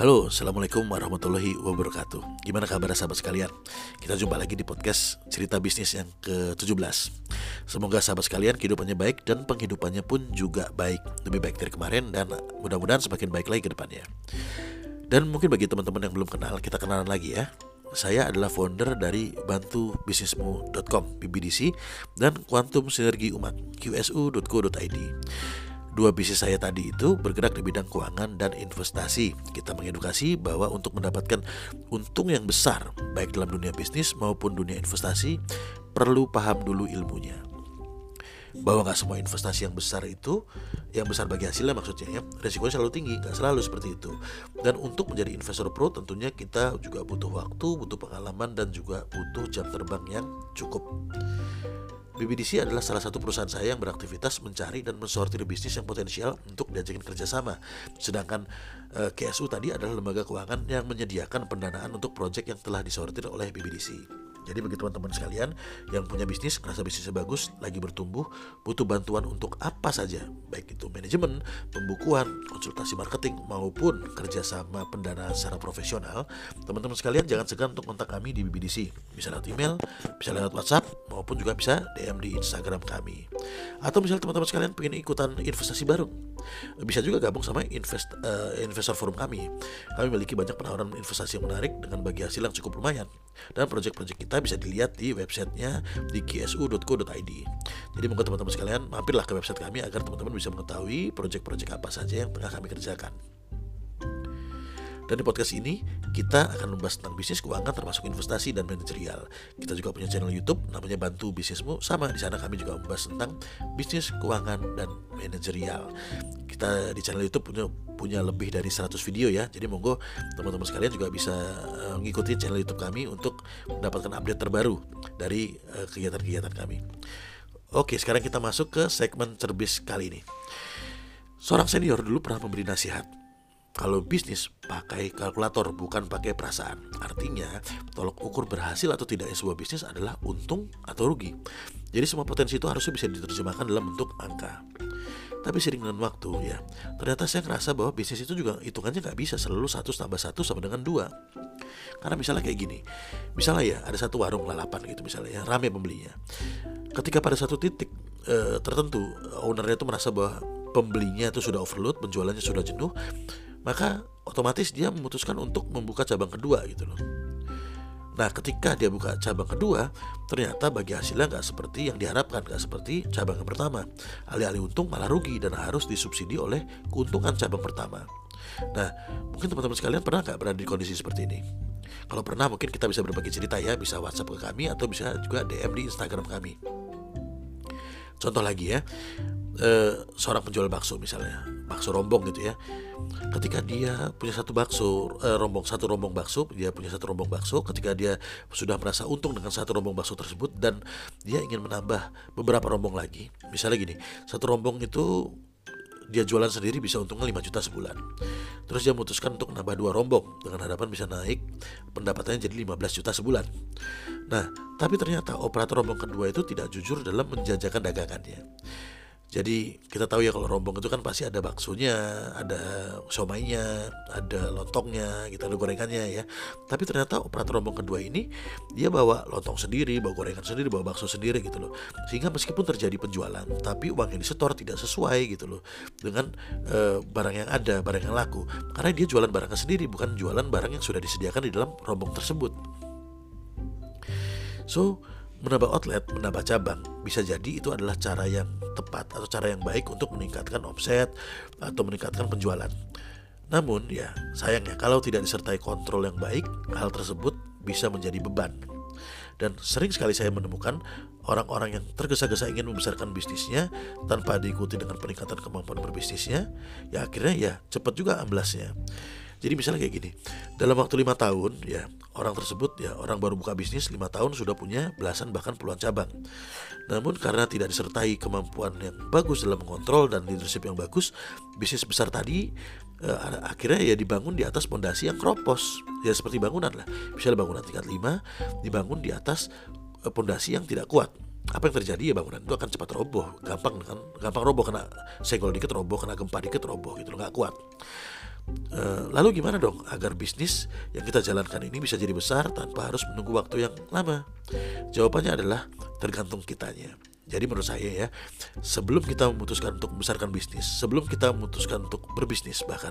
Halo, Assalamualaikum warahmatullahi wabarakatuh. Gimana kabar sahabat sekalian? Kita jumpa lagi di podcast cerita bisnis yang ke-17 Semoga sahabat sekalian kehidupannya baik dan penghidupannya pun juga baik. Lebih baik dari kemarin dan mudah-mudahan semakin baik lagi ke depannya. Dan mungkin bagi teman-teman yang belum kenal, kita kenalan lagi ya. Saya adalah founder dari bantubisnismu.com BBDC dan Quantum Sinergi Umat qsu.co.id Dua bisnis saya tadi itu bergerak di bidang keuangan dan investasi. Kita mengedukasi bahwa untuk mendapatkan untung yang besar, baik dalam dunia bisnis maupun dunia investasi, perlu paham dulu ilmunya. Bahwa nggak semua investasi yang besar itu, yang besar bagi hasilnya maksudnya ya, resikonya selalu tinggi, nggak selalu seperti itu. Dan untuk menjadi investor pro tentunya kita juga butuh waktu, butuh pengalaman dan juga butuh jam terbang yang cukup. BBDC adalah salah satu perusahaan saya yang beraktivitas mencari dan mensortir bisnis yang potensial untuk diajakin kerjasama. Sedangkan eh, KSU tadi adalah lembaga keuangan yang menyediakan pendanaan untuk proyek yang telah disortir oleh BBDC. Jadi bagi teman-teman sekalian yang punya bisnis, merasa bisnisnya bagus, lagi bertumbuh, butuh bantuan untuk apa saja, baik itu manajemen, pembukuan, konsultasi marketing, maupun kerjasama pendanaan secara profesional, teman-teman sekalian jangan segan untuk kontak kami di BBDC. Bisa lewat email, bisa lewat WhatsApp, maupun juga bisa DM di Instagram kami. Atau misalnya teman-teman sekalian pengen ikutan investasi baru, bisa juga gabung sama invest, uh, investor forum kami. Kami memiliki banyak penawaran investasi yang menarik dengan bagi hasil yang cukup lumayan. Dan proyek-proyek kita bisa dilihat di websitenya di ksu.co.id. Jadi moga teman-teman sekalian mampirlah ke website kami agar teman-teman bisa mengetahui proyek-proyek apa saja yang tengah kami kerjakan. Dan di podcast ini kita akan membahas tentang bisnis keuangan termasuk investasi dan manajerial. Kita juga punya channel YouTube namanya Bantu Bisnismu. Sama di sana kami juga membahas tentang bisnis keuangan dan manajerial. Kita di channel YouTube punya punya lebih dari 100 video ya. Jadi monggo teman-teman sekalian juga bisa mengikuti channel YouTube kami untuk mendapatkan update terbaru dari uh, kegiatan-kegiatan kami. Oke, sekarang kita masuk ke segmen cerbis kali ini. Seorang senior dulu pernah memberi nasihat kalau bisnis pakai kalkulator bukan pakai perasaan. Artinya, tolok ukur berhasil atau tidaknya sebuah bisnis adalah untung atau rugi. Jadi semua potensi itu harusnya bisa diterjemahkan dalam bentuk angka. Tapi sering dengan waktu ya, ternyata saya ngerasa bahwa bisnis itu juga hitungannya nggak bisa selalu satu tambah satu sama dengan dua. Karena misalnya kayak gini, misalnya ya ada satu warung lalapan gitu misalnya ya, rame pembelinya. Ketika pada satu titik e, tertentu ownernya itu merasa bahwa pembelinya itu sudah overload, penjualannya sudah jenuh, maka otomatis dia memutuskan untuk membuka cabang kedua gitu loh. Nah, ketika dia buka cabang kedua, ternyata bagi hasilnya nggak seperti yang diharapkan, nggak seperti cabang yang pertama. Alih-alih untung malah rugi dan harus disubsidi oleh keuntungan cabang pertama. Nah, mungkin teman-teman sekalian pernah nggak berada di kondisi seperti ini? Kalau pernah, mungkin kita bisa berbagi cerita ya, bisa WhatsApp ke kami atau bisa juga DM di Instagram kami. Contoh lagi ya, eh, seorang penjual bakso misalnya, bakso rombong gitu ya. Ketika dia punya satu bakso eh, rombong satu rombong bakso dia punya satu rombong bakso. Ketika dia sudah merasa untung dengan satu rombong bakso tersebut dan dia ingin menambah beberapa rombong lagi. Misalnya gini satu rombong itu dia jualan sendiri bisa untungnya 5 juta sebulan. Terus dia memutuskan untuk menambah dua rombong. Dengan harapan bisa naik pendapatannya jadi 15 juta sebulan. Nah tapi ternyata operator rombong kedua itu tidak jujur dalam menjajakan dagangannya jadi kita tahu ya kalau rombong itu kan pasti ada baksonya, ada somainya, ada lontongnya, gitu ada gorengannya ya. Tapi ternyata operator rombong kedua ini dia bawa lontong sendiri, bawa gorengan sendiri, bawa bakso sendiri gitu loh. Sehingga meskipun terjadi penjualan, tapi uang yang disetor tidak sesuai gitu loh dengan e, barang yang ada, barang yang laku. Karena dia jualan barangnya sendiri, bukan jualan barang yang sudah disediakan di dalam rombong tersebut. So menambah outlet, menambah cabang, bisa jadi itu adalah cara yang tepat atau cara yang baik untuk meningkatkan omset atau meningkatkan penjualan. Namun ya sayangnya kalau tidak disertai kontrol yang baik, hal tersebut bisa menjadi beban. Dan sering sekali saya menemukan orang-orang yang tergesa-gesa ingin membesarkan bisnisnya tanpa diikuti dengan peningkatan kemampuan berbisnisnya, ya akhirnya ya cepat juga amblasnya. Jadi misalnya kayak gini, dalam waktu lima tahun ya orang tersebut ya orang baru buka bisnis lima tahun sudah punya belasan bahkan puluhan cabang. Namun karena tidak disertai kemampuan yang bagus dalam mengontrol dan leadership yang bagus, bisnis besar tadi eh, akhirnya ya dibangun di atas pondasi yang kropos. Ya seperti bangunan lah. Misalnya bangunan tingkat lima dibangun di atas eh, pondasi yang tidak kuat. Apa yang terjadi? Ya bangunan itu akan cepat roboh. Gampang kan? Gampang roboh kena senggol dikit roboh kena gempa dikit roboh gitu nggak kuat lalu gimana dong agar bisnis yang kita jalankan ini bisa jadi besar tanpa harus menunggu waktu yang lama? Jawabannya adalah tergantung kitanya. Jadi menurut saya ya, sebelum kita memutuskan untuk membesarkan bisnis, sebelum kita memutuskan untuk berbisnis bahkan,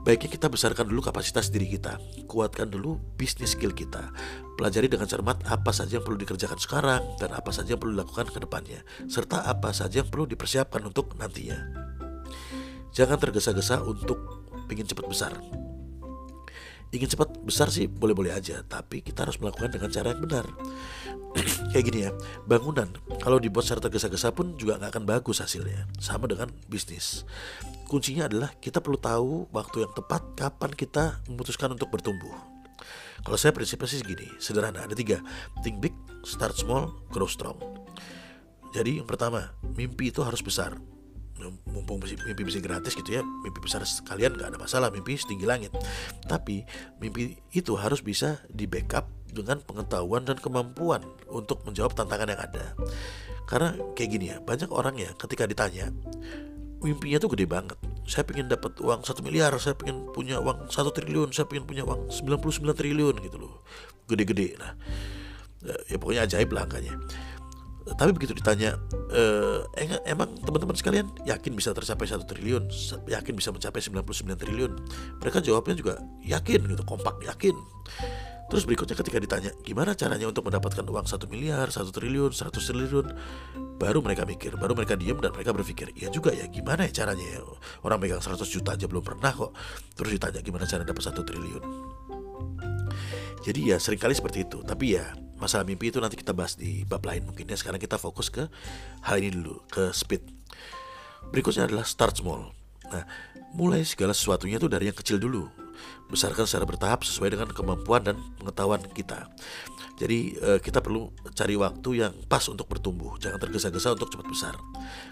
baiknya kita besarkan dulu kapasitas diri kita, kuatkan dulu bisnis skill kita, pelajari dengan cermat apa saja yang perlu dikerjakan sekarang dan apa saja yang perlu dilakukan ke depannya, serta apa saja yang perlu dipersiapkan untuk nantinya. Jangan tergesa-gesa untuk ingin cepat besar. Ingin cepat besar sih boleh-boleh aja, tapi kita harus melakukan dengan cara yang benar. Kayak gini ya, bangunan kalau dibuat secara tergesa-gesa pun juga nggak akan bagus hasilnya. Sama dengan bisnis. Kuncinya adalah kita perlu tahu waktu yang tepat kapan kita memutuskan untuk bertumbuh. Kalau saya prinsipnya sih gini, sederhana. Ada tiga, think big, start small, grow strong. Jadi yang pertama, mimpi itu harus besar mumpung mimpi bisa gratis gitu ya mimpi besar sekalian nggak ada masalah mimpi setinggi langit. Tapi mimpi itu harus bisa di backup dengan pengetahuan dan kemampuan untuk menjawab tantangan yang ada. Karena kayak gini ya banyak orang ya ketika ditanya mimpinya tuh gede banget. Saya pengen dapat uang satu miliar saya pengen punya uang satu triliun saya pengen punya uang 99 triliun gitu loh. Gede-gede. Nah ya pokoknya ajaib lah angkanya tapi begitu ditanya e, emang teman-teman sekalian yakin bisa tercapai satu triliun? Yakin bisa mencapai 99 triliun? Mereka jawabnya juga yakin gitu kompak yakin. Terus berikutnya ketika ditanya gimana caranya untuk mendapatkan uang satu miliar satu triliun 100 triliun? Baru mereka mikir baru mereka diem dan mereka berpikir ya juga ya gimana ya caranya ya? Orang megang 100 juta aja belum pernah kok. Terus ditanya gimana cara dapat satu triliun? Jadi ya sering kali seperti itu. Tapi ya masalah mimpi itu nanti kita bahas di bab lain mungkin ya. Sekarang kita fokus ke hal ini dulu, ke speed. Berikutnya adalah start small. Nah, mulai segala sesuatunya itu dari yang kecil dulu. Besarkan secara bertahap sesuai dengan kemampuan dan pengetahuan kita. Jadi eh, kita perlu cari waktu yang pas untuk bertumbuh. Jangan tergesa-gesa untuk cepat besar.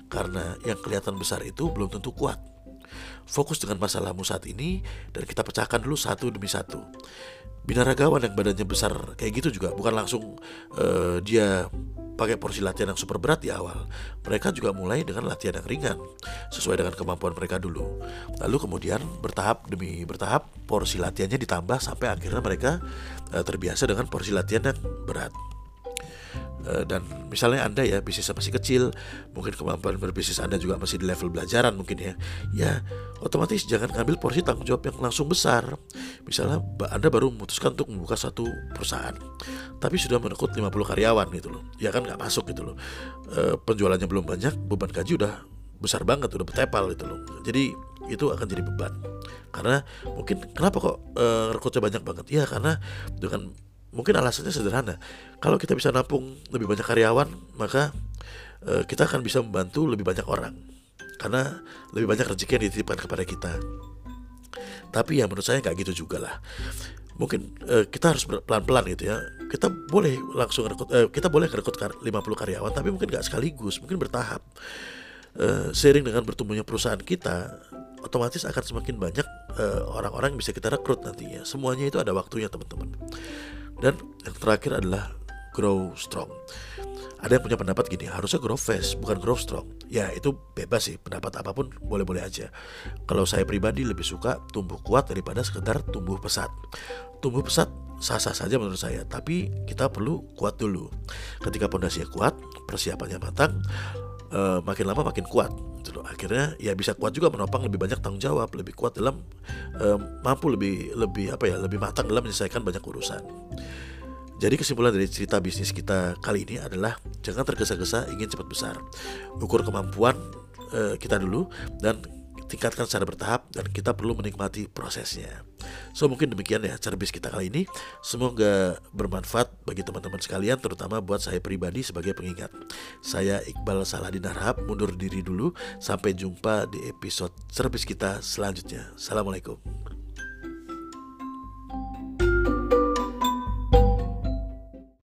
Karena yang kelihatan besar itu belum tentu kuat. Fokus dengan masalahmu saat ini dan kita pecahkan dulu satu demi satu binaragawan yang badannya besar kayak gitu juga bukan langsung uh, dia pakai porsi latihan yang super berat di awal. Mereka juga mulai dengan latihan yang ringan sesuai dengan kemampuan mereka dulu. Lalu kemudian bertahap demi bertahap porsi latihannya ditambah sampai akhirnya mereka uh, terbiasa dengan porsi latihan yang berat. Eh, dan misalnya anda ya bisnis masih kecil mungkin kemampuan berbisnis anda juga masih di level belajaran mungkin ya. Ya otomatis jangan ngambil porsi tanggung jawab yang langsung besar. Misalnya anda baru memutuskan untuk membuka satu perusahaan tapi sudah merekrut 50 karyawan gitu loh. Ya kan nggak masuk gitu loh. E, penjualannya belum banyak beban gaji udah besar banget udah betepal gitu loh. Jadi itu akan jadi beban. Karena mungkin kenapa kok e, rekrutnya banyak banget? Ya karena dengan mungkin alasannya sederhana. Kalau kita bisa nampung lebih banyak karyawan, maka uh, kita akan bisa membantu lebih banyak orang. Karena lebih banyak rezeki yang dititipkan kepada kita. Tapi ya menurut saya nggak gitu juga lah. Mungkin uh, kita harus pelan-pelan gitu ya. Kita boleh langsung rekrut, uh, kita boleh rekrut 50 karyawan, tapi mungkin nggak sekaligus, mungkin bertahap. Uh, seiring dengan bertumbuhnya perusahaan kita, otomatis akan semakin banyak orang-orang uh, yang bisa kita rekrut nantinya. Semuanya itu ada waktunya teman-teman. Dan yang terakhir adalah grow strong. Ada yang punya pendapat gini, harusnya grow fast, bukan grow strong. Ya itu bebas sih, pendapat apa pun boleh-boleh aja. Kalau saya pribadi lebih suka tumbuh kuat daripada sekedar tumbuh pesat. Tumbuh pesat sah-sah saja menurut saya, tapi kita perlu kuat dulu. Ketika pondasinya kuat, persiapannya matang, uh, makin lama makin kuat gitu loh. Akhirnya ya bisa kuat juga menopang lebih banyak tanggung jawab, lebih kuat dalam uh, mampu lebih lebih apa ya, lebih matang dalam menyelesaikan banyak urusan. Jadi kesimpulan dari cerita bisnis kita kali ini adalah jangan tergesa-gesa ingin cepat besar. Ukur kemampuan uh, kita dulu dan tingkatkan secara bertahap dan kita perlu menikmati prosesnya. So mungkin demikian ya cerbis kita kali ini. Semoga bermanfaat bagi teman-teman sekalian terutama buat saya pribadi sebagai pengingat. Saya Iqbal Saladin Harhab mundur diri dulu. Sampai jumpa di episode cerbis kita selanjutnya. Assalamualaikum.